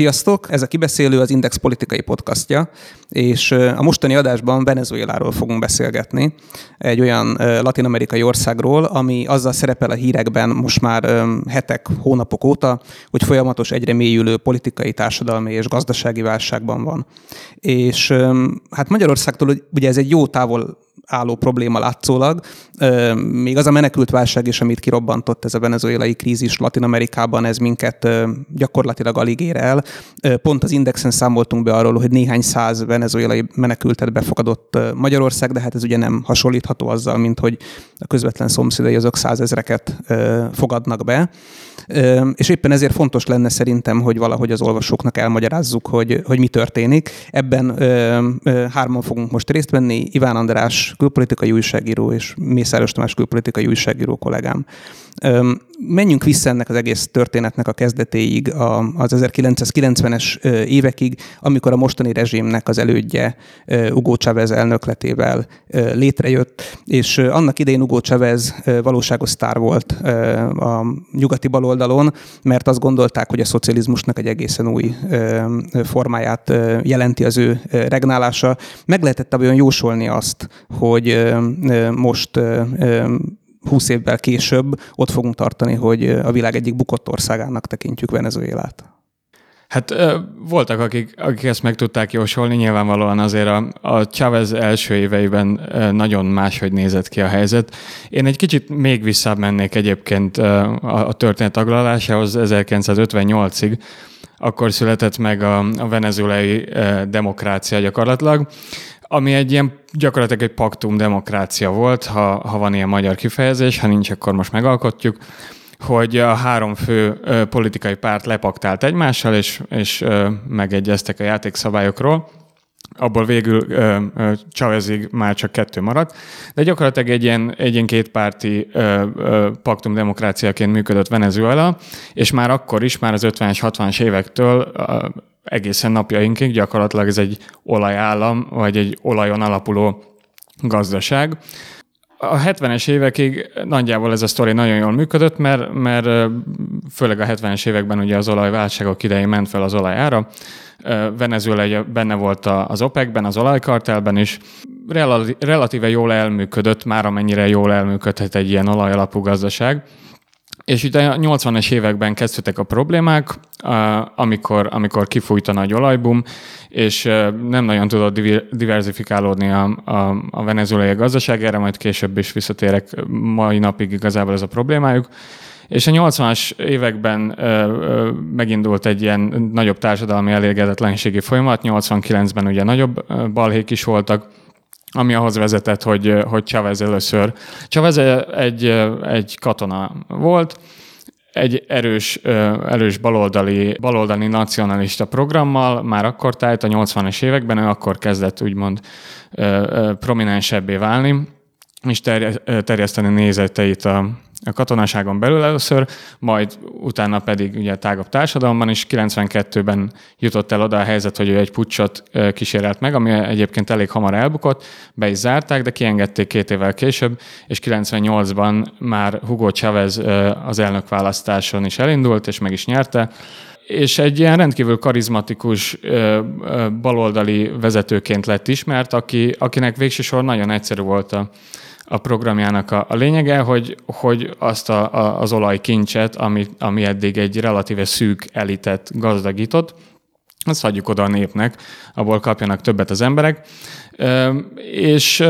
Sziasztok! Ez a kibeszélő az Index politikai podcastja, és a mostani adásban Venezueláról fogunk beszélgetni, egy olyan latin-amerikai országról, ami azzal szerepel a hírekben most már hetek, hónapok óta, hogy folyamatos egyre mélyülő politikai, társadalmi és gazdasági válságban van. És hát Magyarországtól ugye ez egy jó távol álló probléma látszólag. Még az a menekült válság is, amit kirobbantott ez a venezuelai krízis Latin Amerikában, ez minket gyakorlatilag alig ér el. Pont az Indexen számoltunk be arról, hogy néhány száz venezuelai menekültet befogadott Magyarország, de hát ez ugye nem hasonlítható azzal, mint hogy a közvetlen szomszédai azok százezreket fogadnak be. És éppen ezért fontos lenne szerintem, hogy valahogy az olvasóknak elmagyarázzuk, hogy, hogy mi történik. Ebben hárman fogunk most részt venni, Iván András külpolitikai újságíró és Mészáros Tamás külpolitikai újságíró kollégám. Menjünk vissza ennek az egész történetnek a kezdetéig, az 1990-es évekig, amikor a mostani rezsimnek az elődje Hugo Chávez elnökletével létrejött, és annak idején Hugo Chávez valóságos sztár volt a nyugati baloldalon, mert azt gondolták, hogy a szocializmusnak egy egészen új formáját jelenti az ő regnálása. Meg lehetett olyan jósolni azt, hogy most 20 évvel később ott fogunk tartani, hogy a világ egyik bukott országának tekintjük Venezuelát. Hát voltak, akik, akik ezt meg tudták jósolni, nyilvánvalóan azért a, a Chávez első éveiben nagyon máshogy nézett ki a helyzet. Én egy kicsit még visszább mennék egyébként a, a történet taglalásához 1958-ig, akkor született meg a, a venezuelai demokrácia gyakorlatilag ami egy ilyen gyakorlatilag egy paktum demokrácia volt, ha, ha van ilyen magyar kifejezés, ha nincs, akkor most megalkotjuk, hogy a három fő ö, politikai párt lepaktált egymással, és, és ö, megegyeztek a játékszabályokról. Abból végül ö, már csak kettő maradt, de gyakorlatilag egy ilyen, egy ilyen kétpárti ö, ö, paktum demokráciaként működött Venezuela, és már akkor is, már az 50-es, 60-as évektől ö, egészen napjainkig gyakorlatilag ez egy olajállam, vagy egy olajon alapuló gazdaság. A 70-es évekig nagyjából ez a sztori nagyon jól működött, mert, mert főleg a 70-es években ugye az olajválságok idején ment fel az olajára. Venezuela benne volt az OPEC-ben, az olajkartelben is. Relatíve jól elműködött, már amennyire jól elműködhet egy ilyen olajalapú gazdaság. És ugye a 80-es években kezdődtek a problémák, amikor, amikor kifújt a nagy olajbum, és nem nagyon tudott diversifikálódni a, a, a venezuelai gazdaság, erre majd később is visszatérek, mai napig igazából ez a problémájuk. És a 80-as években ö, ö, megindult egy ilyen nagyobb társadalmi elégedetlenségi folyamat, 89-ben ugye nagyobb balhék is voltak, ami ahhoz vezetett, hogy, hogy Chavez először. Chavez egy, egy katona volt, egy erős, erős baloldali, baloldali nacionalista programmal, már akkor tájt a 80-es években, ő akkor kezdett úgymond prominensebbé válni, és terjeszteni nézeteit a, a katonaságon belül először, majd utána pedig ugye tágabb társadalomban is. 92-ben jutott el oda a helyzet, hogy ő egy pucsot kísérelt meg, ami egyébként elég hamar elbukott, be is zárták, de kiengedték két évvel később, és 98-ban már Hugo Chavez az elnökválasztáson is elindult, és meg is nyerte, és egy ilyen rendkívül karizmatikus baloldali vezetőként lett ismert, aki, akinek végsősor nagyon egyszerű volt a, a programjának a, a lényege, hogy, hogy azt a, a, az olajkincset, ami, ami eddig egy relatíve szűk elitet gazdagított, azt hagyjuk oda a népnek, abból kapjanak többet az emberek. És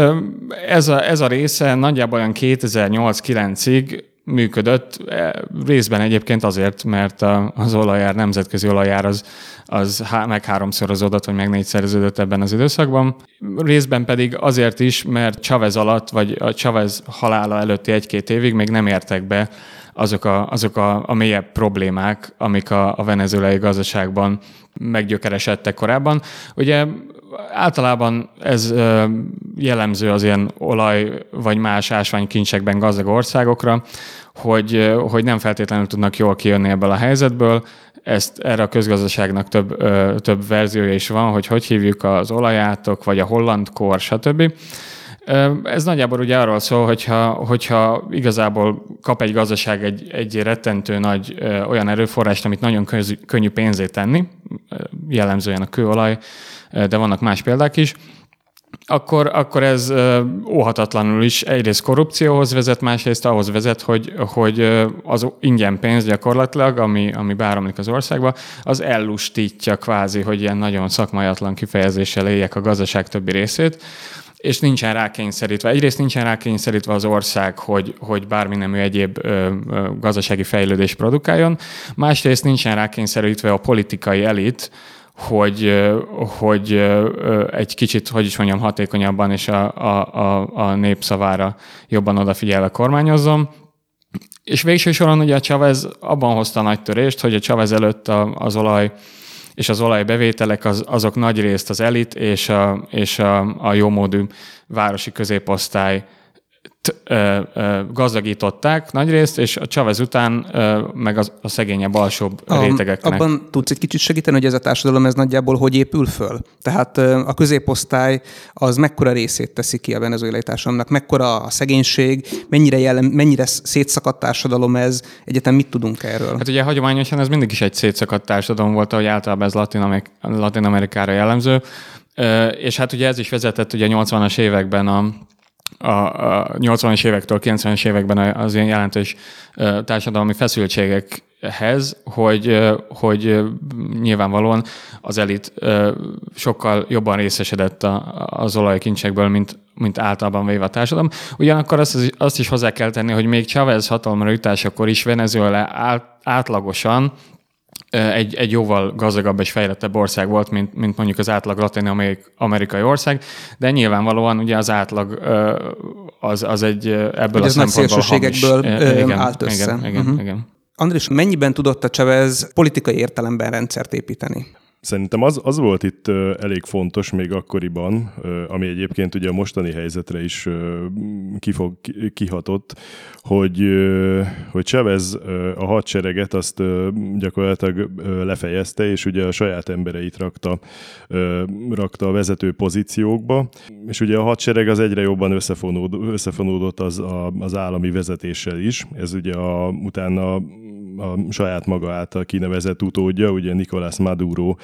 ez a, ez a része nagyjából olyan 2008-9-ig működött, e, részben egyébként azért, mert az olajár, nemzetközi olajár az, az meg háromszorozódott, vagy meg négyszerződött ebben az időszakban. Részben pedig azért is, mert Chavez alatt, vagy a Chavez halála előtti egy-két évig még nem értek be azok a, azok a, a mélyebb problémák, amik a, a venezuelai gazdaságban meggyökeresedtek korábban. Ugye általában ez jellemző az ilyen olaj vagy más ásványkincsekben gazdag országokra, hogy, hogy nem feltétlenül tudnak jól kijönni ebből a helyzetből. Ezt erre a közgazdaságnak több, több verziója is van, hogy hogy hívjuk az olajátok, vagy a holland kor, stb. Ez nagyjából ugye arról szól, hogyha, hogyha igazából kap egy gazdaság egy, egy rettentő nagy olyan erőforrást, amit nagyon köz, könnyű pénzé tenni, jellemzően a kőolaj, de vannak más példák is, akkor, akkor ez óhatatlanul is egyrészt korrupcióhoz vezet, másrészt ahhoz vezet, hogy, hogy az ingyen pénz gyakorlatilag, ami, ami báramlik az országba, az ellustítja kvázi, hogy ilyen nagyon szakmaiatlan kifejezéssel éljek a gazdaság többi részét, és nincsen rákényszerítve. Egyrészt nincsen rákényszerítve az ország, hogy, hogy bármi nemű egyéb ö, ö, gazdasági fejlődés produkáljon, másrészt nincsen rákényszerítve a politikai elit, hogy, hogy egy kicsit, hogy is mondjam, hatékonyabban és a, a, a, a népszavára jobban odafigyelve kormányozzon. És végső soron ugye a Chavez abban hozta a nagy törést, hogy a Chavez előtt a, az olaj és az olajbevételek az, azok nagy részt az elit és a, és a, a jómódú városi középosztály ö, ö, gazdagították nagyrészt, és a Chavez után ö, meg az, a szegényebb alsóbb a, rétegeknek. Abban tudsz egy kicsit segíteni, hogy ez a társadalom ez nagyjából hogy épül föl? Tehát ö, a középosztály az mekkora részét teszi ki a venezuelai társadalomnak, mekkora a szegénység, mennyire, jellem, mennyire szétszakadt társadalom ez, egyetem mit tudunk erről? Hát ugye hagyományosan ez mindig is egy szétszakadt társadalom volt, ahogy általában ez Latin, Amerikára jellemző, és hát ugye ez is vezetett ugye a 80-as években a a, a 80-as évektől 90-es években az ilyen jelentős társadalmi feszültségekhez, hogy, hogy nyilvánvalóan az elit sokkal jobban részesedett az olajkincsekből, mint, mint általában véve a társadalom. Ugyanakkor azt, azt is hozzá kell tenni, hogy még Chávez hatalomra jutásakor is Venezuela átlagosan egy, egy jóval gazdagabb és fejlettebb ország volt, mint, mint mondjuk az átlag latin-amerikai ország, de nyilvánvalóan ugye az átlag az, az egy ebből Hogy a szempontból hamis. igen, állt össze. Igen, igen, uh-huh. igen. Andris, mennyiben tudott a Chavez politikai értelemben rendszert építeni? Szerintem az, az volt itt elég fontos még akkoriban, ami egyébként ugye a mostani helyzetre is kifog, kihatott, hogy, hogy Chavez a hadsereget azt gyakorlatilag lefejezte, és ugye a saját embereit rakta, rakta a vezető pozíciókba, és ugye a hadsereg az egyre jobban összefonódott, az, az állami vezetéssel is. Ez ugye a, utána a saját maga által kinevezett utódja, ugye Nicolás Maduro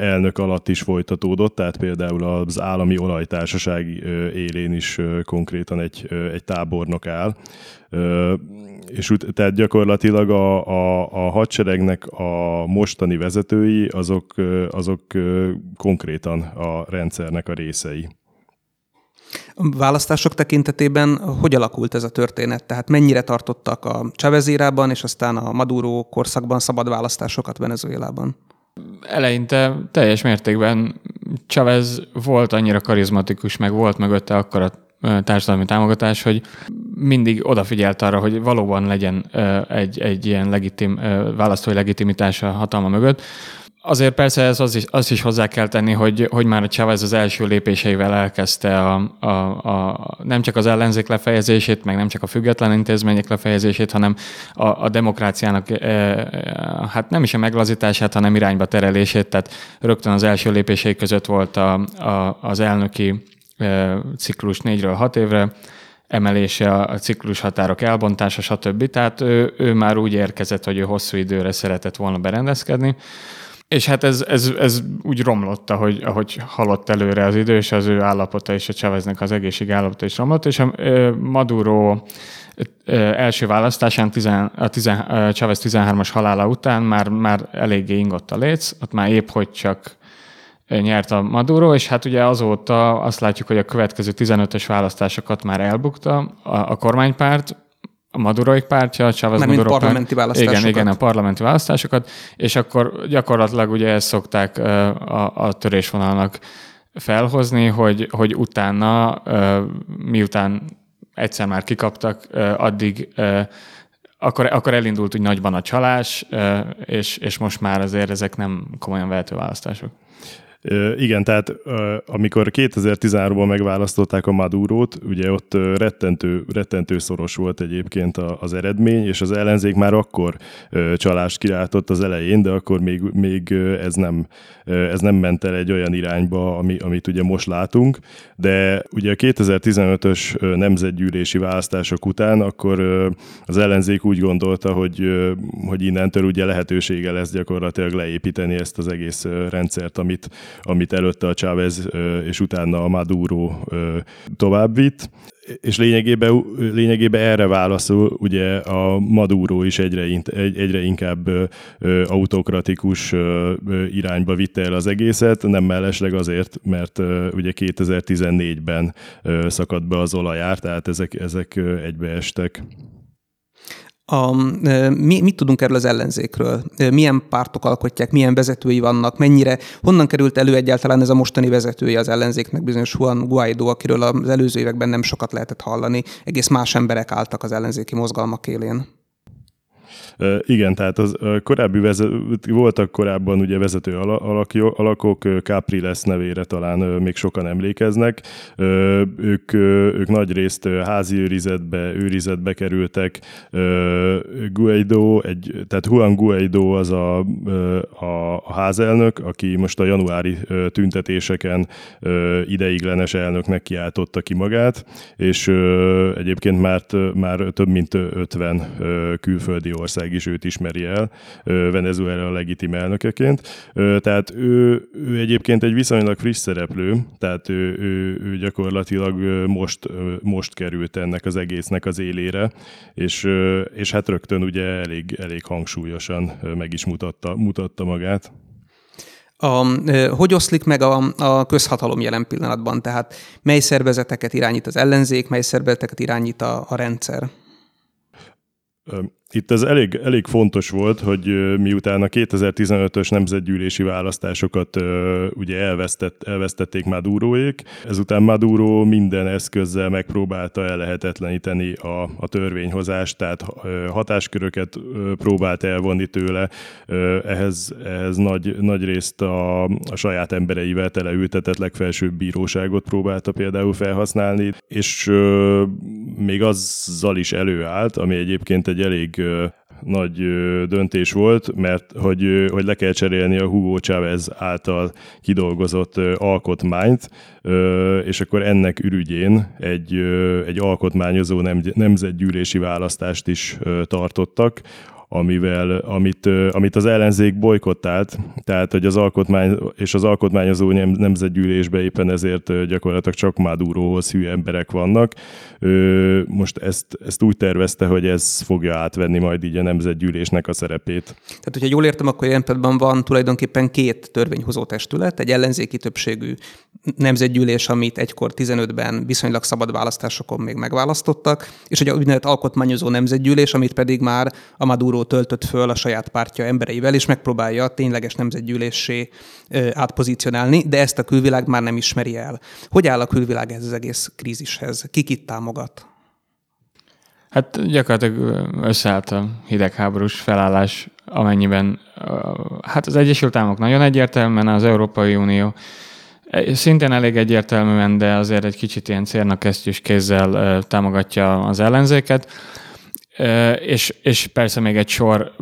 elnök alatt is folytatódott, tehát például az állami olajtársaság élén is konkrétan egy, egy tábornok áll. És tehát gyakorlatilag a, a, a hadseregnek a mostani vezetői, azok, azok konkrétan a rendszernek a részei. A választások tekintetében hogy alakult ez a történet? Tehát mennyire tartottak a érában, és aztán a Maduro korszakban szabad választásokat Venezuelában? Eleinte teljes mértékben Chavez volt annyira karizmatikus, meg volt mögötte akkor a társadalmi támogatás, hogy mindig odafigyelt arra, hogy valóban legyen egy, egy ilyen legitim, választói legitimitása hatalma mögött. Azért persze ez az is, azt is hozzá kell tenni, hogy, hogy már a Chávez az első lépéseivel elkezdte a, a, a, nem csak az ellenzék lefejezését, meg nem csak a független intézmények lefejezését, hanem a, a demokráciának e, e, hát nem is a meglazítását, hanem irányba terelését. Tehát rögtön az első lépései között volt a, a, az elnöki e, ciklus négyről hat évre, emelése, a ciklus határok elbontása, stb. Tehát ő, ő már úgy érkezett, hogy ő hosszú időre szeretett volna berendezkedni. És hát ez, ez, ez úgy romlott, ahogy, ahogy halott előre az idő, és az ő állapota és a Chaveznek az egészség állapota is romlott, és a Maduro első választásán, tizen, a tizen, Chavez 13-as halála után már, már eléggé ingott a léc, ott már épp hogy csak nyert a Maduro, és hát ugye azóta azt látjuk, hogy a következő 15-ös választásokat már elbukta a, a kormánypárt, a Maduroik pártja, a Chávez Maduro mint parlamenti párt. választásokat. Igen, igen, a parlamenti választásokat, és akkor gyakorlatilag ugye ezt szokták a, a törésvonalnak felhozni, hogy, hogy utána, miután egyszer már kikaptak, addig akkor, akkor elindult úgy nagyban a csalás, és, és most már azért ezek nem komolyan vehető választások. Igen, tehát amikor 2013-ban megválasztották a Madurót, ugye ott rettentő, rettentő szoros volt egyébként az eredmény, és az ellenzék már akkor csalást kilátott az elején, de akkor még, még ez, nem, ez nem ment el egy olyan irányba, ami, amit ugye most látunk, de ugye a 2015-ös nemzetgyűlési választások után akkor az ellenzék úgy gondolta, hogy, hogy innentől ugye lehetősége lesz gyakorlatilag leépíteni ezt az egész rendszert, amit, amit előtte a Chávez és utána a Maduro tovább vitt és lényegében, lényegében erre válaszol ugye a Maduro is egyre, egyre inkább autokratikus irányba vitte el az egészet, nem mellesleg azért, mert ugye 2014-ben szakadt be az olajár, tehát ezek, ezek egybeestek. A, mi, mit tudunk erről az ellenzékről? Milyen pártok alkotják, milyen vezetői vannak, mennyire, honnan került elő egyáltalán ez a mostani vezetője az ellenzéknek, bizonyos Juan Guaido, akiről az előző években nem sokat lehetett hallani, egész más emberek álltak az ellenzéki mozgalmak élén. Igen, tehát az korábbi vezet, voltak korábban ugye vezető alakok, Capriles nevére talán még sokan emlékeznek. Ők, ők nagy részt házi őrizetbe, őrizetbe kerültek. Guaido, egy, tehát Juan Guaido az a, a, a házelnök, aki most a januári tüntetéseken ideiglenes elnöknek kiáltotta ki magát, és egyébként már, már több mint 50 külföldi ország ország is őt ismeri el Venezuela legitim elnökeként. Tehát ő, ő egyébként egy viszonylag friss szereplő, tehát ő, ő, ő gyakorlatilag most, most került ennek az egésznek az élére, és, és hát rögtön ugye elég, elég hangsúlyosan meg is mutatta, mutatta magát. A, hogy oszlik meg a, a közhatalom jelen pillanatban? Tehát mely szervezeteket irányít az ellenzék, mely szervezeteket irányít a, a rendszer? Itt ez elég, elég fontos volt, hogy miután a 2015-ös nemzetgyűlési választásokat ugye elvesztett, elvesztették Maduroék, ezután Maduro minden eszközzel megpróbálta ellehetetleníteni a, a törvényhozást, tehát hatásköröket próbált elvonni tőle, ehhez, ehhez nagy, nagy részt a, a saját embereivel teleültetett legfelsőbb bíróságot próbálta például felhasználni, és még azzal is előállt, ami egyébként egy elég nagy döntés volt, mert hogy, hogy le kell cserélni a Hugo Chávez által kidolgozott alkotmányt, és akkor ennek ürügyén egy, egy alkotmányozó nemzetgyűlési választást is tartottak, amivel, amit, amit az ellenzék bolykottált, tehát hogy az alkotmány és az alkotmányozó nemzetgyűlésben éppen ezért gyakorlatilag csak Madurohoz hű emberek vannak. Most ezt, ezt úgy tervezte, hogy ez fogja átvenni majd így a nemzetgyűlésnek a szerepét. Tehát, hogyha jól értem, akkor jelen van tulajdonképpen két törvényhozó testület, egy ellenzéki többségű nemzetgyűlés, amit egykor 15-ben viszonylag szabad választásokon még megválasztottak, és egy úgynevezett alkotmányozó nemzetgyűlés, amit pedig már a Maduro töltött föl a saját pártja embereivel, és megpróbálja tényleges nemzetgyűléssé átpozícionálni, de ezt a külvilág már nem ismeri el. Hogy áll a külvilág ez az egész krízishez? Ki kit támogat? Hát gyakorlatilag összeállt a hidegháborús felállás, amennyiben hát az Egyesült Államok nagyon egyértelműen, az Európai Unió Szintén elég egyértelműen, de azért egy kicsit ilyen cérnakesztyűs kézzel támogatja az ellenzéket. És, és persze még egy sor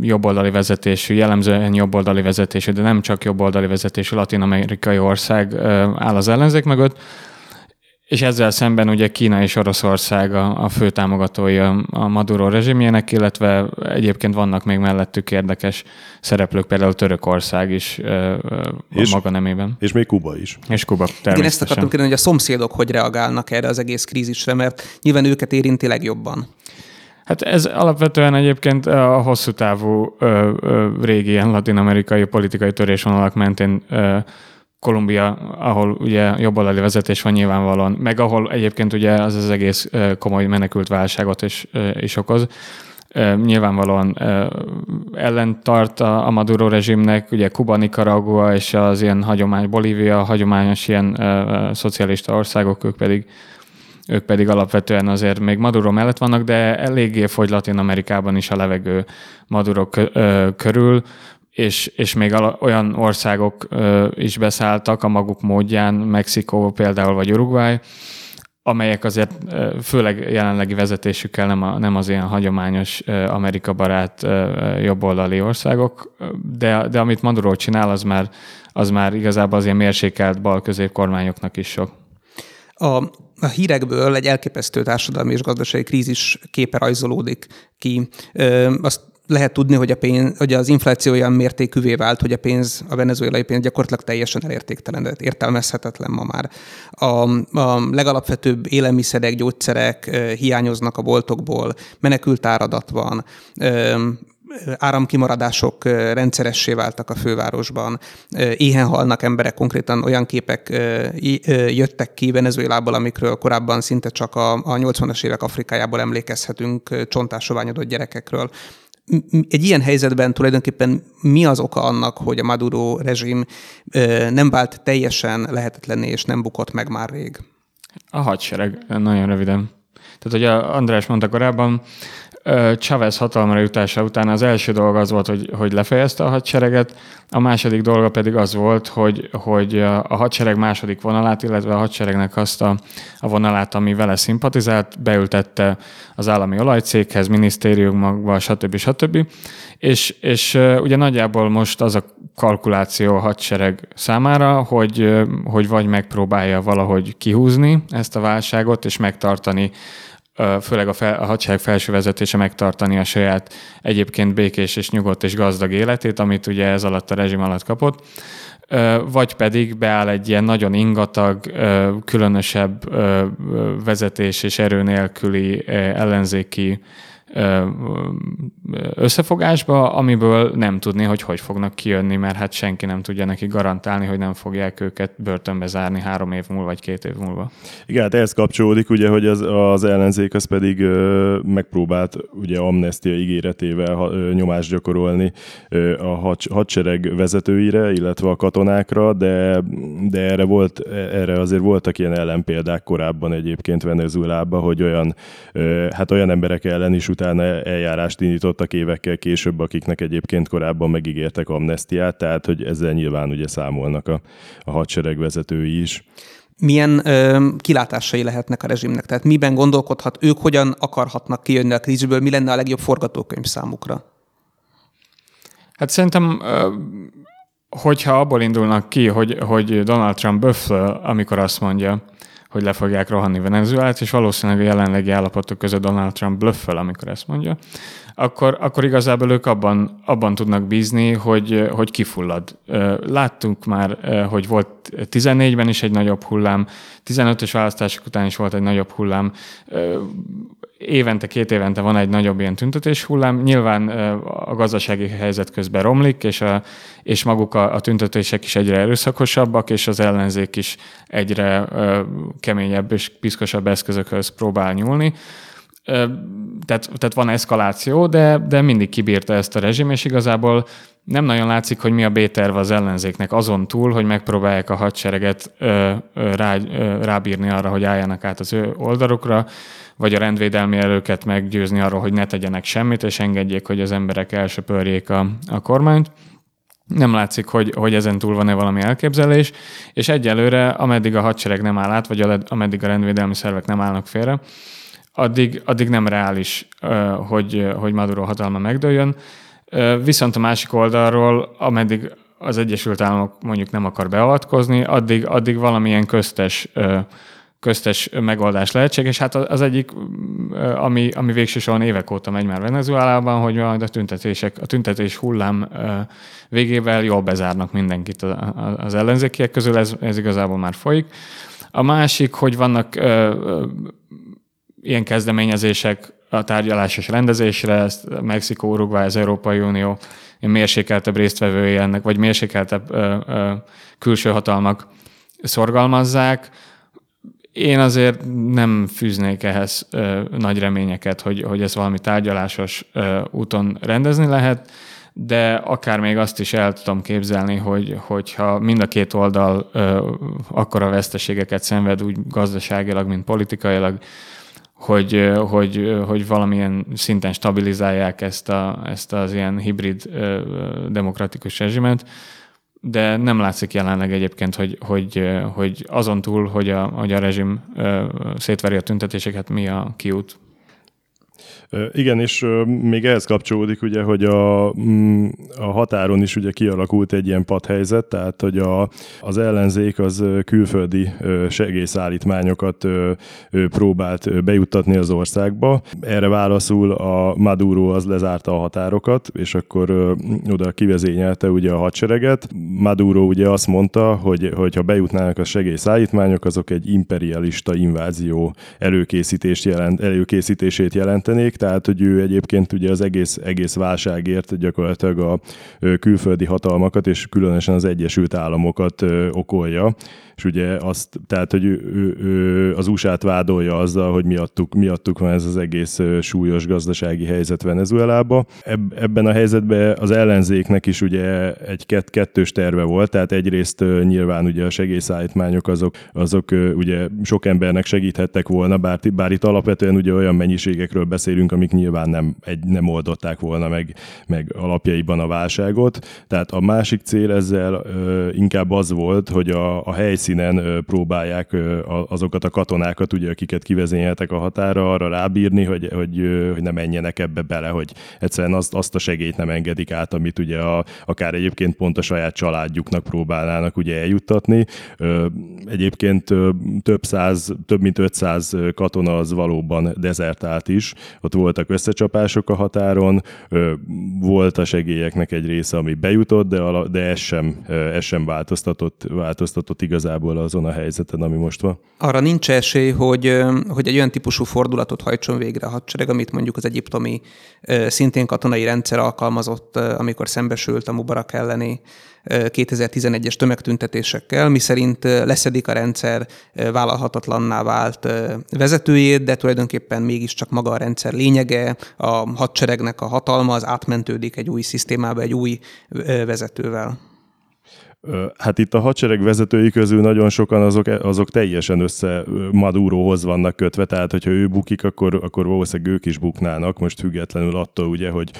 jobboldali vezetésű, jellemzően jobboldali vezetésű, de nem csak jobboldali vezetésű latin-amerikai ország áll az ellenzék mögött. És ezzel szemben ugye Kína és Oroszország a, a fő támogatói a, a Maduro rezsimjének, illetve egyébként vannak még mellettük érdekes szereplők, például Törökország is és, maga nemében. És még Kuba is. És Kuba, Igen, ezt akartam kérdezni, hogy a szomszédok hogy reagálnak erre az egész krízisre, mert nyilván őket érinti legjobban. Hát ez alapvetően egyébként a hosszú távú ö, ö, régi ilyen latin-amerikai politikai törésvonalak mentén ö, Kolumbia, ahol ugye jobboldali vezetés van nyilvánvalóan, meg ahol egyébként ugye az az egész komoly menekült válságot is, is okoz. Nyilvánvalóan ellentart a Maduro rezsimnek, ugye Kuba, Nicaragua és az ilyen hagyományos, Bolívia, hagyományos ilyen szocialista országok, ők pedig ők pedig alapvetően azért még Maduro mellett vannak, de eléggé fogy Latin Amerikában is a levegő Maduro körül, és, és még olyan országok is beszálltak a maguk módján, Mexikó például, vagy Uruguay, amelyek azért főleg jelenlegi vezetésükkel nem, a, nem az ilyen hagyományos Amerika barát jobboldali országok, de, de amit Maduro csinál, az már, az már igazából az ilyen mérsékelt bal kormányoknak is sok. A, a hírekből egy elképesztő társadalmi és gazdasági krízis képe rajzolódik ki. Ö, azt lehet tudni, hogy, a pénz, hogy az infláció olyan mértékűvé vált, hogy a pénz, a venezuelai pénz gyakorlatilag teljesen elértéktelenedett, értelmezhetetlen ma már. A, a legalapvetőbb élelmiszerek, gyógyszerek hiányoznak a boltokból, menekült áradat van, áramkimaradások rendszeressé váltak a fővárosban, éhen halnak emberek, konkrétan olyan képek jöttek ki Venezuelából, amikről korábban szinte csak a, a 80-as évek Afrikájából emlékezhetünk csontásoványodott gyerekekről egy ilyen helyzetben tulajdonképpen mi az oka annak, hogy a Maduro rezsim nem vált teljesen lehetetlenné, és nem bukott meg már rég? A hadsereg, nagyon röviden. Tehát, hogy a András mondta korábban, Chávez hatalmára jutása után az első dolga az volt, hogy, hogy lefejezte a hadsereget, a második dolga pedig az volt, hogy, hogy a hadsereg második vonalát, illetve a hadseregnek azt a, a vonalát, ami vele szimpatizált, beültette az állami olajcéghez, minisztériumokba, stb. stb. És, és ugye nagyjából most az a kalkuláció a hadsereg számára, hogy, hogy vagy megpróbálja valahogy kihúzni ezt a válságot, és megtartani főleg a, fel, a hadsereg felső vezetése megtartani a saját egyébként békés és nyugodt és gazdag életét, amit ugye ez alatt a rezsim alatt kapott, vagy pedig beáll egy ilyen nagyon ingatag, különösebb vezetés és erő nélküli ellenzéki összefogásba, amiből nem tudni, hogy hogy fognak kijönni, mert hát senki nem tudja neki garantálni, hogy nem fogják őket börtönbe zárni három év múlva, vagy két év múlva. Igen, hát ehhez kapcsolódik ugye, hogy az, az ellenzék az pedig ö, megpróbált ugye amnestia ígéretével ha, ö, nyomást gyakorolni ö, a hadsereg hadsereg vezetőire, illetve a katonákra, de, de erre, volt, erre azért voltak ilyen ellenpéldák korábban egyébként Venezuelában, hogy olyan, ö, hát olyan emberek ellen is utána eljárást indítottak évekkel később, akiknek egyébként korábban megígértek amnestiát, tehát hogy ezzel nyilván ugye számolnak a, a hadsereg vezetői is milyen ö, kilátásai lehetnek a rezsimnek? Tehát miben gondolkodhat, ők hogyan akarhatnak kijönni a krízisből, mi lenne a legjobb forgatókönyv számukra? Hát szerintem, hogyha abból indulnak ki, hogy, hogy Donald Trump böfföl, amikor azt mondja, hogy le fogják rohanni Venezuelát, és valószínűleg a jelenlegi állapotok között Donald Trump blöffel, amikor ezt mondja, akkor, akkor igazából ők abban, abban tudnak bízni, hogy, hogy kifullad. Láttunk már, hogy volt 14-ben is egy nagyobb hullám, 15-ös választások után is volt egy nagyobb hullám, évente, két évente van egy nagyobb ilyen tüntetés hullám. Nyilván a gazdasági helyzet közben romlik, és, a, és maguk a, a tüntetések is egyre erőszakosabbak, és az ellenzék is egyre keményebb és piszkosabb eszközökhöz próbál nyúlni. Tehát, tehát van eszkaláció, de, de mindig kibírta ezt a rezsim, és igazából nem nagyon látszik, hogy mi a B-terv az ellenzéknek azon túl, hogy megpróbálják a hadsereget ö, rá, ö, rábírni arra, hogy álljanak át az ő oldalukra, vagy a rendvédelmi erőket meggyőzni arról, hogy ne tegyenek semmit, és engedjék, hogy az emberek elsöpörjék a, a kormányt. Nem látszik, hogy, hogy ezen túl van-e valami elképzelés, és egyelőre, ameddig a hadsereg nem áll át, vagy ameddig a rendvédelmi szervek nem állnak félre, addig, addig nem reális, hogy, hogy Maduro hatalma megdőljön. Viszont a másik oldalról, ameddig az Egyesült Államok mondjuk nem akar beavatkozni, addig, addig valamilyen köztes köztes megoldás lehetséges. Hát az egyik, ami, ami végső évek óta megy már Venezuelában, hogy majd a tüntetések, a tüntetés hullám végével jól bezárnak mindenkit az ellenzékiek közül, ez, ez igazából már folyik. A másik, hogy vannak ilyen kezdeményezések a tárgyalásos rendezésre, ezt Mexikó, Uruguay, az Európai Unió mérsékeltebb résztvevői ennek, vagy mérsékeltebb ö, ö, külső hatalmak szorgalmazzák. Én azért nem fűznék ehhez ö, nagy reményeket, hogy, hogy ez valami tárgyalásos ö, úton rendezni lehet, de akár még azt is el tudom képzelni, hogy, hogyha mind a két oldal ö, akkora veszteségeket szenved úgy gazdaságilag, mint politikailag, hogy, hogy, hogy valamilyen szinten stabilizálják ezt, a, ezt az ilyen hibrid demokratikus rezsimet, de nem látszik jelenleg egyébként, hogy, hogy, hogy azon túl, hogy a, hogy a rezsim szétveri a tüntetéseket, mi a kiút. Igen, és még ehhez kapcsolódik ugye, hogy a, mm, a határon is ugye kialakult egy ilyen padhelyzet, tehát hogy a, az ellenzék az külföldi segélyszállítmányokat próbált bejuttatni az országba. Erre válaszul a Maduro az lezárta a határokat, és akkor oda kivezényelte ugye a hadsereget. Maduro ugye azt mondta, hogy, hogy ha bejutnának a segélyszállítmányok, azok egy imperialista invázió előkészítést jelent, előkészítését jelentenék, tehát hogy ő egyébként ugye az egész, egész válságért gyakorlatilag a külföldi hatalmakat és különösen az Egyesült Államokat okolja és ugye azt, tehát, hogy ő, ő az USA-t vádolja azzal, hogy miattuk, miattuk van ez az egész súlyos gazdasági helyzet Venezuelába. Eb, ebben a helyzetben az ellenzéknek is ugye egy kett, kettős terve volt, tehát egyrészt nyilván ugye a segélyszállítmányok azok, azok ugye sok embernek segíthettek volna, bár, bár itt alapvetően ugye olyan mennyiségekről beszélünk, amik nyilván nem, egy, nem oldották volna meg, meg alapjaiban a válságot. Tehát a másik cél ezzel ö, inkább az volt, hogy a, a helyszín helyszínen próbálják azokat a katonákat, ugye, akiket kivezényeltek a határa, arra rábírni, hogy, hogy, hogy ne menjenek ebbe bele, hogy egyszerűen azt, azt a segélyt nem engedik át, amit ugye a, akár egyébként pont a saját családjuknak próbálnának ugye eljuttatni. Egyébként több száz, több mint 500 katona az valóban dezertált is. Ott voltak összecsapások a határon, volt a segélyeknek egy része, ami bejutott, de, de ez sem, ez sem változtatott, változtatott igazából azon a helyzeten, ami most van. Arra nincs esély, hogy, hogy egy olyan típusú fordulatot hajtson végre a hadsereg, amit mondjuk az egyiptomi szintén katonai rendszer alkalmazott, amikor szembesült a Mubarak elleni 2011-es tömegtüntetésekkel, miszerint leszedik a rendszer vállalhatatlanná vált vezetőjét, de tulajdonképpen mégiscsak maga a rendszer lényege, a hadseregnek a hatalma az átmentődik egy új szisztémába, egy új vezetővel. Hát itt a hadsereg vezetői közül nagyon sokan azok, azok teljesen össze Madurohoz vannak kötve, tehát hogyha ő bukik, akkor, akkor valószínűleg ők is buknának, most függetlenül attól ugye, hogy,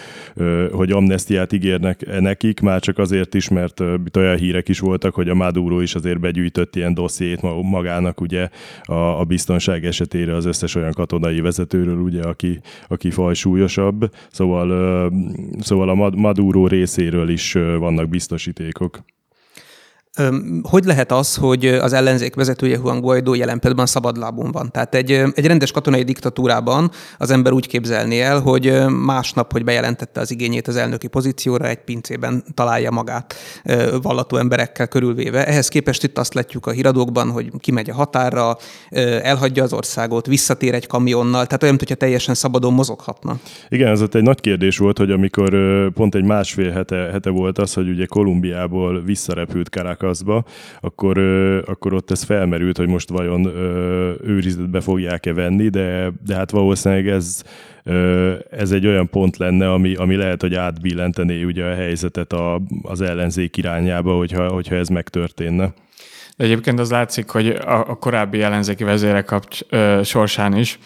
hogy amnestiát ígérnek nekik, már csak azért is, mert itt olyan hírek is voltak, hogy a Maduro is azért begyűjtött ilyen dossziét magának ugye a, a biztonság esetére az összes olyan katonai vezetőről, ugye, aki, aki fajsúlyosabb, szóval, szóval a Maduro részéről is vannak biztosítékok. Hogy lehet az, hogy az ellenzék vezetője Juan Guaidó jelen pillanatban szabadlábon van? Tehát egy, egy rendes katonai diktatúrában az ember úgy képzelné el, hogy másnap, hogy bejelentette az igényét az elnöki pozícióra, egy pincében találja magát vallató emberekkel körülvéve. Ehhez képest itt azt látjuk a híradókban, hogy kimegy a határra, elhagyja az országot, visszatér egy kamionnal, tehát olyan, mintha teljesen szabadon mozoghatna. Igen, ez ott egy nagy kérdés volt, hogy amikor pont egy másfél hete, hete volt az, hogy ugye Kolumbiából visszarepült Caracas szakaszba, akkor, akkor ott ez felmerült, hogy most vajon őrizetbe fogják-e venni, de, de hát valószínűleg ez, ez egy olyan pont lenne, ami, ami lehet, hogy átbillentené ugye a helyzetet a, az ellenzék irányába, hogyha, hogyha ez megtörténne. De egyébként az látszik, hogy a, a korábbi ellenzéki vezérek kapcs, ö, sorsán is,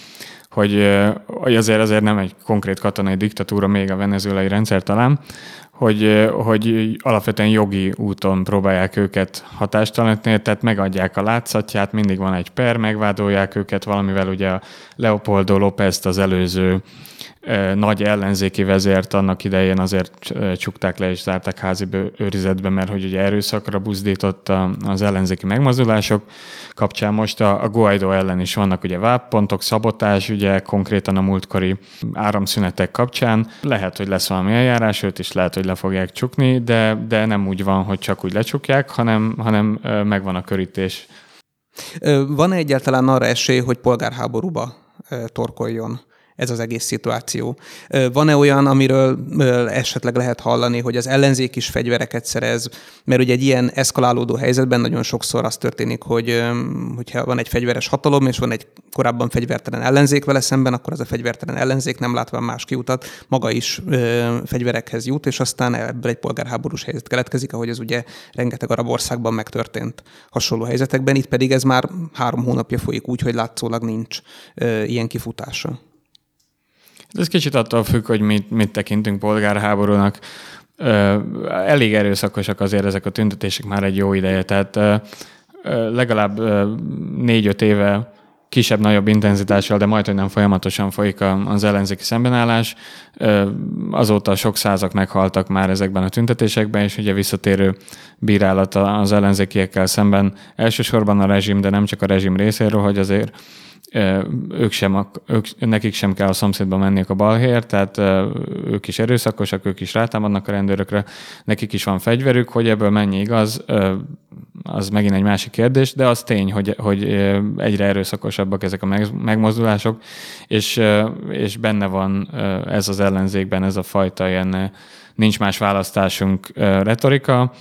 hogy, hogy azért azért nem egy konkrét katonai diktatúra még a venezuelai rendszer talán, hogy, hogy alapvetően jogi úton próbálják őket hatástalanítani, tehát megadják a látszatját, mindig van egy per, megvádolják őket valamivel, ugye Leopoldo López az előző nagy ellenzéki vezért annak idején azért csukták le és zárták házi őrizetbe, mert hogy ugye erőszakra buzdított az ellenzéki megmozdulások kapcsán most a, a Guaido ellen is vannak ugye váppontok, szabotás, ugye konkrétan a múltkori áramszünetek kapcsán. Lehet, hogy lesz valami eljárás, őt is lehet, hogy le fogják csukni, de, de nem úgy van, hogy csak úgy lecsukják, hanem, hanem megvan a körítés. Van-e egyáltalán arra esély, hogy polgárháborúba torkoljon ez az egész szituáció. Van-e olyan, amiről esetleg lehet hallani, hogy az ellenzék is fegyvereket szerez, mert ugye egy ilyen eszkalálódó helyzetben nagyon sokszor az történik, hogy hogyha van egy fegyveres hatalom, és van egy korábban fegyvertelen ellenzék vele szemben, akkor az a fegyvertelen ellenzék nem látva más kiutat, maga is fegyverekhez jut, és aztán ebből egy polgárháborús helyzet keletkezik, ahogy ez ugye rengeteg arab országban megtörtént hasonló helyzetekben, itt pedig ez már három hónapja folyik úgy, hogy látszólag nincs ilyen kifutása. Ez kicsit attól függ, hogy mit, mit tekintünk polgárháborúnak. Elég erőszakosak azért ezek a tüntetések már egy jó ideje, tehát legalább négy-öt éve kisebb-nagyobb intenzitással, de majd, hogy nem folyamatosan folyik az ellenzéki szembenállás. Azóta sok százak meghaltak már ezekben a tüntetésekben, és ugye visszatérő bírálat az ellenzékiekkel szemben elsősorban a rezsim, de nem csak a rezsim részéről, hogy azért ők sem, ők, nekik sem kell a szomszédba menniük a balhér, tehát ők is erőszakosak, ők is rátámadnak a rendőrökre, nekik is van fegyverük, hogy ebből mennyi igaz, az megint egy másik kérdés, de az tény, hogy, hogy egyre erőszakosabbak ezek a megmozdulások, és, és benne van ez az ellenzékben, ez a fajta ilyen nincs más választásunk retorika,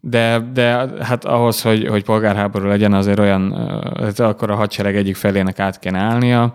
de, de hát ahhoz, hogy, hogy polgárháború legyen, azért olyan, hát akkor a hadsereg egyik felének át kéne állnia,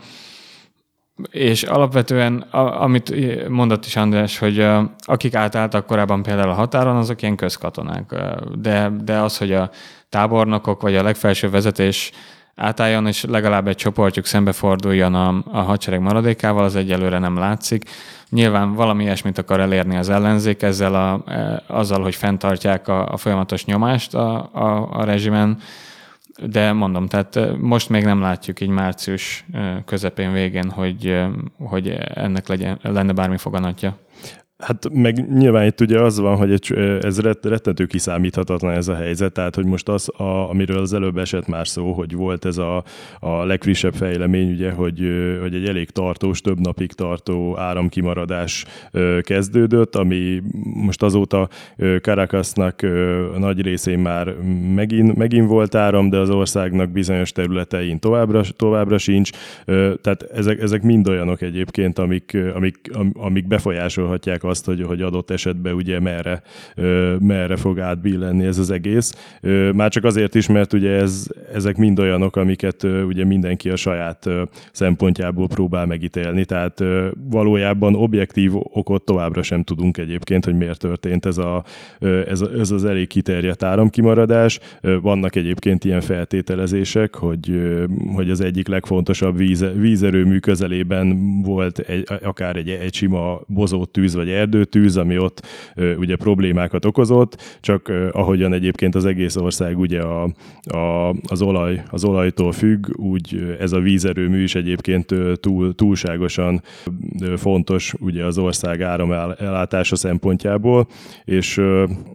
és alapvetően, amit mondott is András, hogy akik átálltak korábban például a határon, azok ilyen közkatonák. De, de az, hogy a tábornokok vagy a legfelső vezetés átálljon, és legalább egy csoportjuk szembeforduljon a, a hadsereg maradékával, az egyelőre nem látszik. Nyilván valami ilyesmit akar elérni az ellenzék ezzel a, e, azzal, hogy fenntartják a, a folyamatos nyomást a, a, a rezsimen, de mondom, tehát e, most még nem látjuk így március e, közepén végén, hogy, hogy ennek legyen, lenne bármi foganatja. Hát meg nyilván itt ugye az van, hogy ez rettentő kiszámíthatatlan ez a helyzet, tehát hogy most az, a, amiről az előbb esett már szó, hogy volt ez a, a legfrissebb fejlemény, ugye, hogy, hogy egy elég tartós, több napig tartó áramkimaradás kezdődött, ami most azóta Caracasnak nagy részén már megint, megint volt áram, de az országnak bizonyos területein továbbra, továbbra sincs, tehát ezek, ezek mind olyanok egyébként, amik, amik, amik befolyásolhatják azt, hogy, hogy adott esetben ugye merre, merre fog átbillenni ez az egész. Már csak azért is, mert ugye ez, ezek mind olyanok, amiket ugye mindenki a saját szempontjából próbál megítélni, tehát valójában objektív okot továbbra sem tudunk egyébként, hogy miért történt ez, a, ez, ez az elég kiterjedt áramkimaradás. Vannak egyébként ilyen feltételezések, hogy, hogy az egyik legfontosabb víz, vízerőmű közelében volt egy, akár egy, egy sima bozott tűz vagy erdőtűz, ami ott ugye problémákat okozott, csak ahogyan egyébként az egész ország ugye a, a, az, olaj, az olajtól függ, úgy ez a vízerőmű is egyébként túl, túlságosan fontos ugye az ország áramellátása szempontjából, és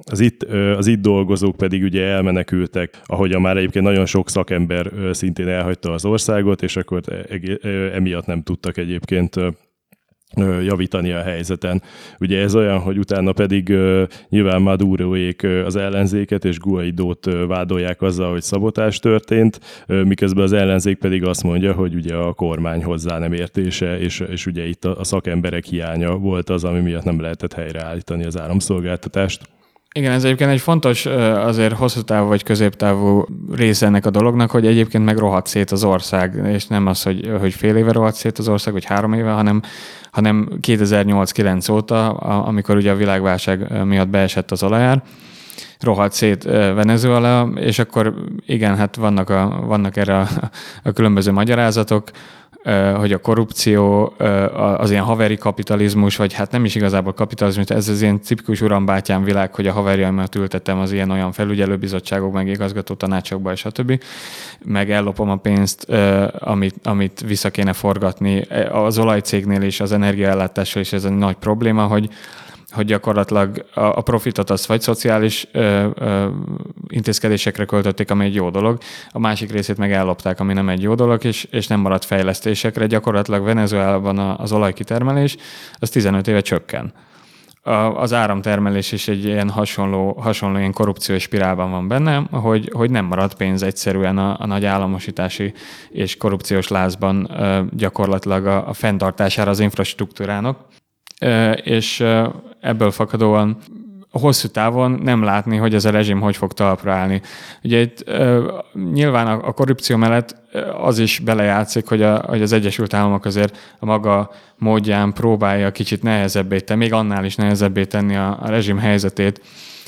az itt, az itt dolgozók pedig ugye elmenekültek, ahogyan már egyébként nagyon sok szakember szintén elhagyta az országot, és akkor e, emiatt nem tudtak egyébként javítani a helyzeten. Ugye ez olyan, hogy utána pedig nyilván Maduroék az ellenzéket és Guaidót uh, vádolják azzal, hogy szabotás történt, miközben az ellenzék pedig azt mondja, hogy ugye a kormány hozzá nem értése, és, és ugye itt a szakemberek hiánya volt az, ami miatt nem lehetett helyreállítani az áramszolgáltatást. Igen, ez egyébként egy fontos, azért hosszú távú vagy középtávú része ennek a dolognak, hogy egyébként meg rohadt szét az ország, és nem az, hogy, hogy fél éve rohadt szét az ország, vagy három éve, hanem, hanem 2008-9 óta, amikor ugye a világválság miatt beesett az olajár, rohadt szét Venezuela, és akkor igen, hát vannak, a, vannak erre a, a különböző magyarázatok, hogy a korrupció, az ilyen haveri kapitalizmus, vagy hát nem is igazából kapitalizmus, ez az ilyen tipikus urambátyám világ, hogy a haverjaimat ültettem az ilyen olyan felügyelőbizottságok, meg igazgató tanácsokba, és stb. Meg ellopom a pénzt, amit, amit vissza kéne forgatni. Az olajcégnél és az energiaellátással is ez egy nagy probléma, hogy hogy gyakorlatilag a profitot az vagy szociális ö, ö, intézkedésekre költötték, ami egy jó dolog, a másik részét meg ellopták, ami nem egy jó dolog, és, és nem maradt fejlesztésekre. Gyakorlatilag Venezuelában az olajkitermelés az 15 éve csökken. az áramtermelés is egy ilyen hasonló, hasonló ilyen korrupciós spirálban van benne, hogy, hogy nem marad pénz egyszerűen a, a nagy államosítási és korrupciós lázban gyakorlatilag a, a fenntartására az infrastruktúrának. És ebből fakadóan hosszú távon nem látni, hogy ez a rezsim hogy fog talpra állni. Ugye itt nyilván a, a korrupció mellett az is belejátszik, hogy, a, hogy az Egyesült Államok azért a maga módján próbálja kicsit nehezebbé tenni, még annál is nehezebbé tenni a, a rezsim helyzetét,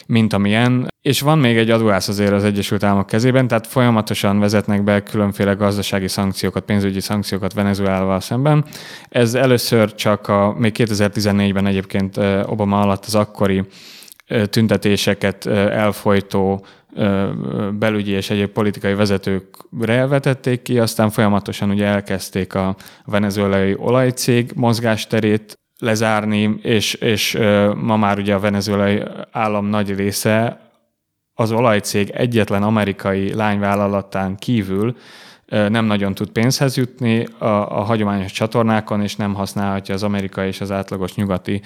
mint amilyen. És van még egy adóász azért az Egyesült Államok kezében, tehát folyamatosan vezetnek be különféle gazdasági szankciókat, pénzügyi szankciókat Venezuelával szemben. Ez először csak a, még 2014-ben egyébként Obama alatt az akkori tüntetéseket elfolytó belügyi és egyéb politikai vezetőkre vetették ki, aztán folyamatosan ugye elkezdték a venezuelai olajcég mozgásterét lezárni, és, és ma már ugye a venezuelai állam nagy része az olajcég egyetlen amerikai lányvállalatán kívül nem nagyon tud pénzhez jutni a, a hagyományos csatornákon, és nem használhatja az amerikai és az átlagos nyugati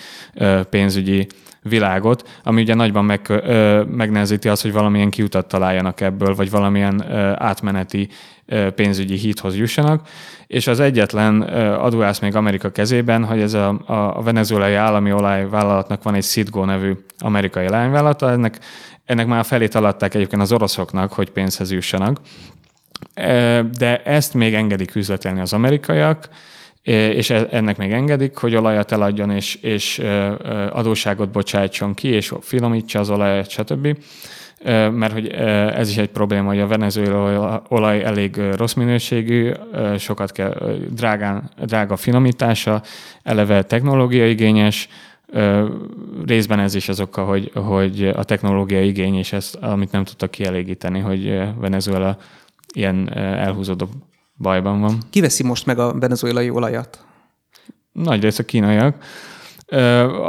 pénzügyi világot, ami ugye nagyban meg, ö, megnehezíti azt, hogy valamilyen kiutat találjanak ebből, vagy valamilyen ö, átmeneti ö, pénzügyi híthoz jussanak. És az egyetlen adóász még Amerika kezében, hogy ez a, a venezuelai állami olajvállalatnak van egy Citgo nevű amerikai lányvállalata, ennek, ennek már felét alatták egyébként az oroszoknak, hogy pénzhez jussanak. De ezt még engedik üzletelni az amerikaiak, és e, ennek még engedik, hogy olajat eladjon, és, és adóságot bocsájtson ki, és finomítsa az olajat, stb. Mert hogy ez is egy probléma, hogy a venezuela olaj elég rossz minőségű, sokat kell, drágán, drága finomítása, eleve technológia igényes, részben ez is az oka, hogy, hogy a technológia igény, és ezt, amit nem tudtak kielégíteni, hogy Venezuela ilyen elhúzódó bajban van. Ki veszi most meg a venezuelai olajat? Nagy rész a kínaiak,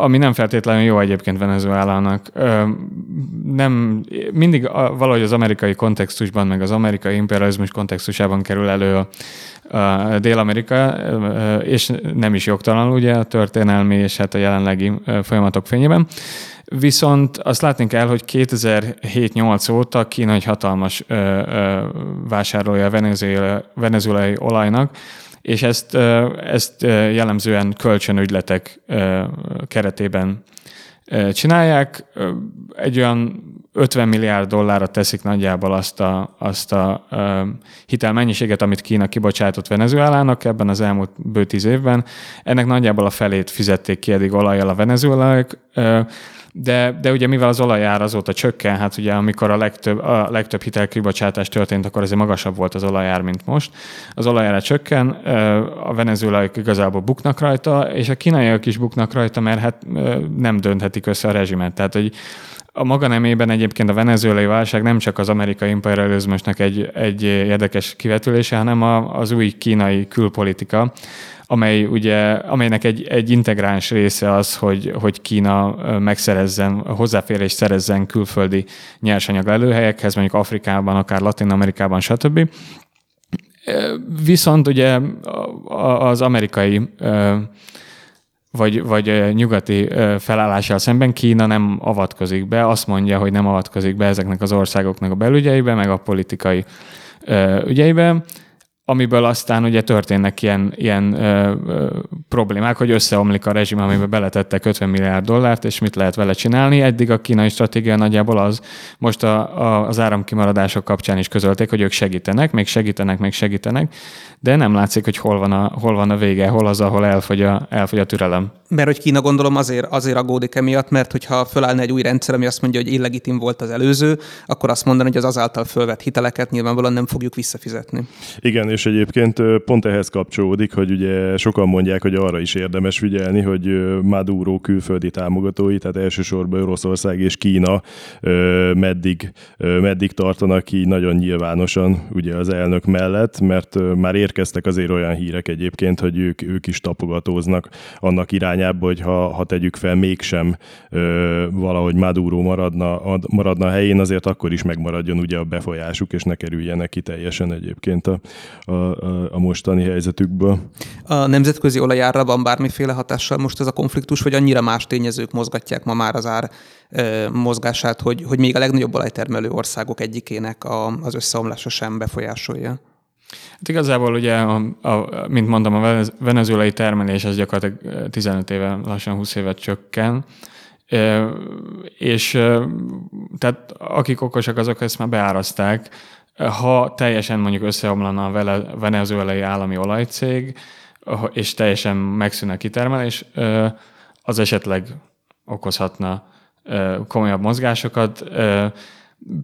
ami nem feltétlenül jó egyébként Venezuelának. Nem, mindig valahogy az amerikai kontextusban, meg az amerikai imperializmus kontextusában kerül elő a, a Dél-Amerika, és nem is jogtalanul ugye a történelmi és hát a jelenlegi folyamatok fényében. Viszont azt látni kell, hogy 2007-8 óta Kína egy hatalmas ö, vásárolja a venezuelai olajnak, és ezt, ezt jellemzően kölcsönügyletek keretében csinálják. Egy olyan 50 milliárd dollárra teszik nagyjából azt a, azt a hitelmennyiséget, amit Kína kibocsátott Venezuelának ebben az elmúlt bő tíz évben. Ennek nagyjából a felét fizették ki eddig olajjal a venezuelaiak de, de ugye mivel az olajár azóta csökken, hát ugye amikor a legtöbb, a legtöbb hitelkibocsátás történt, akkor azért magasabb volt az olajár, mint most. Az olajára csökken, a venezuelaiak igazából buknak rajta, és a kínaiak is buknak rajta, mert hát nem dönthetik össze a rezsimet. Tehát, hogy a maga nemében egyébként a venezuelai válság nem csak az amerikai imperializmusnak egy, egy érdekes kivetülése, hanem a, az új kínai külpolitika, amely ugye, amelynek egy, egy integráns része az, hogy, hogy Kína megszerezzen, hozzáférést szerezzen külföldi nyersanyag előhelyekhez, mondjuk Afrikában, akár Latin Amerikában, stb. Viszont ugye az amerikai vagy, vagy nyugati felállással szemben Kína nem avatkozik be, azt mondja, hogy nem avatkozik be ezeknek az országoknak a belügyeibe, meg a politikai ügyeibe, amiből aztán ugye történnek ilyen, ilyen ö, ö, problémák, hogy összeomlik a rezsim, amiben beletettek 50 milliárd dollárt, és mit lehet vele csinálni. Eddig a kínai stratégia nagyjából az, most a, a, az áramkimaradások kapcsán is közölték, hogy ők segítenek, még segítenek, még segítenek, de nem látszik, hogy hol van a, hol van a vége, hol az, ahol elfogy a, elfogy a türelem. Mert hogy Kína gondolom azért, azért aggódik emiatt, mert hogyha fölállna egy új rendszer, ami azt mondja, hogy illegitim volt az előző, akkor azt mondani, hogy az azáltal fölvett hiteleket nyilvánvalóan nem fogjuk visszafizetni. Igen, és egyébként pont ehhez kapcsolódik, hogy ugye sokan mondják, hogy arra is érdemes figyelni, hogy Maduro külföldi támogatói, tehát elsősorban Oroszország és Kína meddig, meddig tartanak ki nagyon nyilvánosan ugye az elnök mellett, mert már érkeztek azért olyan hírek egyébként, hogy ők, ők is tapogatóznak annak irányába, hogy ha, ha tegyük fel mégsem valahogy Maduro maradna, maradna helyén, azért akkor is megmaradjon ugye a befolyásuk, és ne kerüljenek ki teljesen egyébként a, a, a, a mostani helyzetükből. A nemzetközi olajára van bármiféle hatással most ez a konfliktus, vagy annyira más tényezők mozgatják ma már az ár mozgását, hogy, hogy még a legnagyobb olajtermelő országok egyikének a, az összeomlása sem befolyásolja? Hát igazából ugye, a, a, mint mondtam, a venezuelai termelés az gyakorlatilag 15 éve, lassan 20 évet csökken, és tehát akik okosak, azok ezt már beáraszták. Ha teljesen mondjuk összeomlana a venezuelai állami olajcég, és teljesen megszűnne a kitermelés, az esetleg okozhatna komolyabb mozgásokat.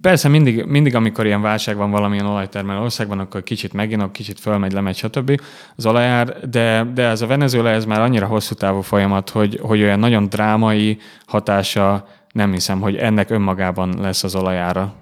Persze mindig, mindig, amikor ilyen válság van valamilyen olajtermelő országban, akkor kicsit meginok, kicsit fölmegy, lemegy, stb. az olajár, de, de ez a Venezuela, ez már annyira hosszú távú folyamat, hogy, hogy olyan nagyon drámai hatása nem hiszem, hogy ennek önmagában lesz az olajára.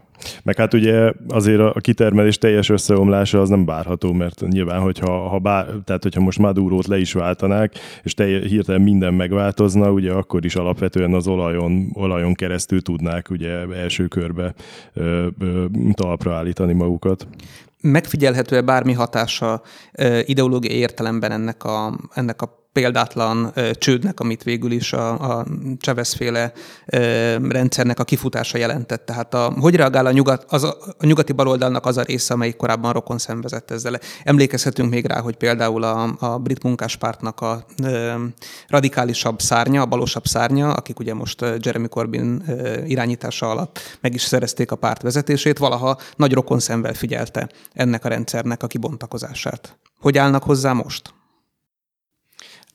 Meg hát ugye azért a kitermelés teljes összeomlása az nem várható, mert nyilván, hogyha, ha bár, tehát hogyha most Madurót le is váltanák, és te, hirtelen minden megváltozna, ugye akkor is alapvetően az olajon, olajon keresztül tudnák ugye első körbe ö, ö, talpra állítani magukat. Megfigyelhető-e bármi hatása ideológiai értelemben ennek a, ennek a példátlan csődnek, amit végül is a, a Chavez-féle rendszernek a kifutása jelentett. Tehát a, hogy reagál a, nyugat, az a, a nyugati baloldalnak az a része, amelyik korábban rokon szenvezett ezzel. Emlékezhetünk még rá, hogy például a, a brit munkáspártnak a ö, radikálisabb szárnya, a balosabb szárnya, akik ugye most Jeremy Corbyn ö, irányítása alatt meg is szerezték a párt vezetését, valaha nagy rokon szemvel figyelte ennek a rendszernek a kibontakozását. Hogy állnak hozzá most?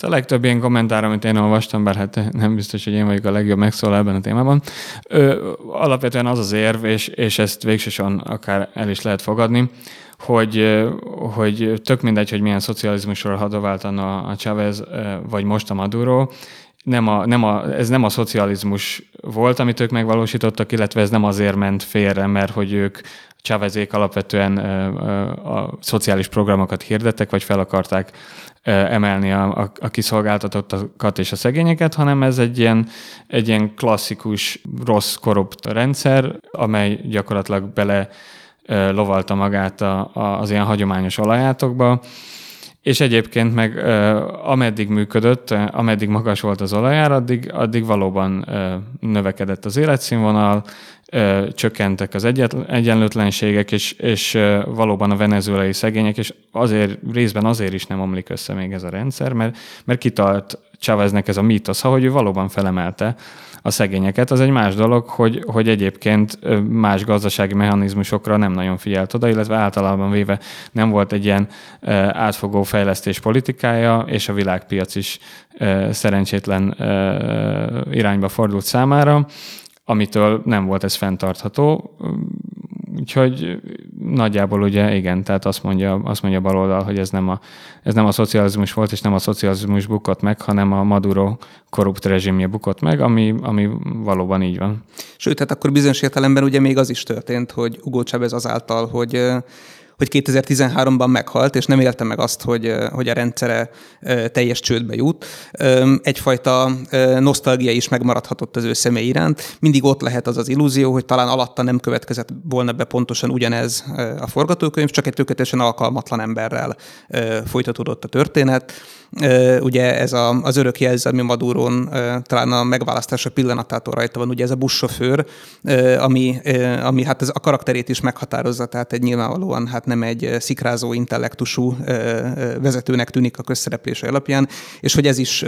A legtöbb ilyen kommentár, amit én olvastam, bár hát nem biztos, hogy én vagyok a legjobb megszólal ebben a témában, ö, alapvetően az az érv, és, és ezt végsősorban akár el is lehet fogadni, hogy, hogy tök mindegy, hogy milyen szocializmusról hadováltan a, a Chávez, vagy most a Maduro, nem a, nem a, ez nem a szocializmus volt, amit ők megvalósítottak, illetve ez nem azért ment félre, mert hogy ők Chávezék alapvetően a szociális programokat hirdettek, vagy fel akarták emelni a, a, a kiszolgáltatottakat és a szegényeket, hanem ez egy ilyen, egy ilyen klasszikus, rossz, korrupt rendszer, amely gyakorlatilag bele lovalta magát a, a, az ilyen hagyományos olajátokba, és egyébként meg ameddig működött, ameddig magas volt az olajár, addig, addig valóban növekedett az életszínvonal, csökkentek az egyenlőtlenségek, és, és valóban a venezuelai szegények, és azért részben azért is nem omlik össze még ez a rendszer, mert, mert kitalt Cháveznek ez a mítosz, hogy ő valóban felemelte a szegényeket. Az egy más dolog, hogy, hogy egyébként más gazdasági mechanizmusokra nem nagyon figyelt oda, illetve általában véve nem volt egy ilyen átfogó fejlesztés politikája, és a világpiac is szerencsétlen irányba fordult számára amitől nem volt ez fenntartható. Úgyhogy nagyjából ugye igen, tehát azt mondja, azt mondja baloldal, hogy ez nem, a, ez nem a szocializmus volt, és nem a szocializmus bukott meg, hanem a Maduro korrupt rezsimje bukott meg, ami, ami valóban így van. Sőt, hát akkor bizonyos értelemben ugye még az is történt, hogy Hugo Chávez azáltal, hogy hogy 2013-ban meghalt, és nem élte meg azt, hogy, hogy a rendszere teljes csődbe jut. Egyfajta nosztalgia is megmaradhatott az ő személy iránt. Mindig ott lehet az az illúzió, hogy talán alatta nem következett volna be pontosan ugyanez a forgatókönyv, csak egy tökéletesen alkalmatlan emberrel folytatódott a történet Ugye ez a, az örök jelző, ami Maduron talán a megválasztása pillanatától rajta van, ugye ez a buszsofőr, ami, ami hát ez a karakterét is meghatározza, tehát egy nyilvánvalóan hát nem egy szikrázó intellektusú vezetőnek tűnik a közszereplése alapján, és hogy ez is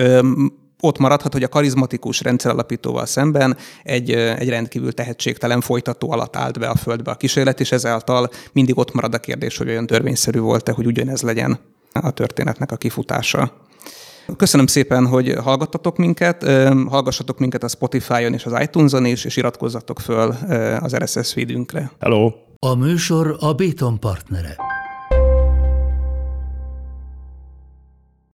ott maradhat, hogy a karizmatikus rendszeralapítóval szemben egy, egy rendkívül tehetségtelen folytató alatt állt be a földbe a kísérlet, és ezáltal mindig ott marad a kérdés, hogy olyan törvényszerű volt-e, hogy ugyanez legyen a történetnek a kifutása. Köszönöm szépen, hogy hallgattatok minket, hallgassatok minket a Spotify-on és az iTunes-on is, és iratkozzatok föl az RSS feedünkre. Hello! A műsor a Béton partnere.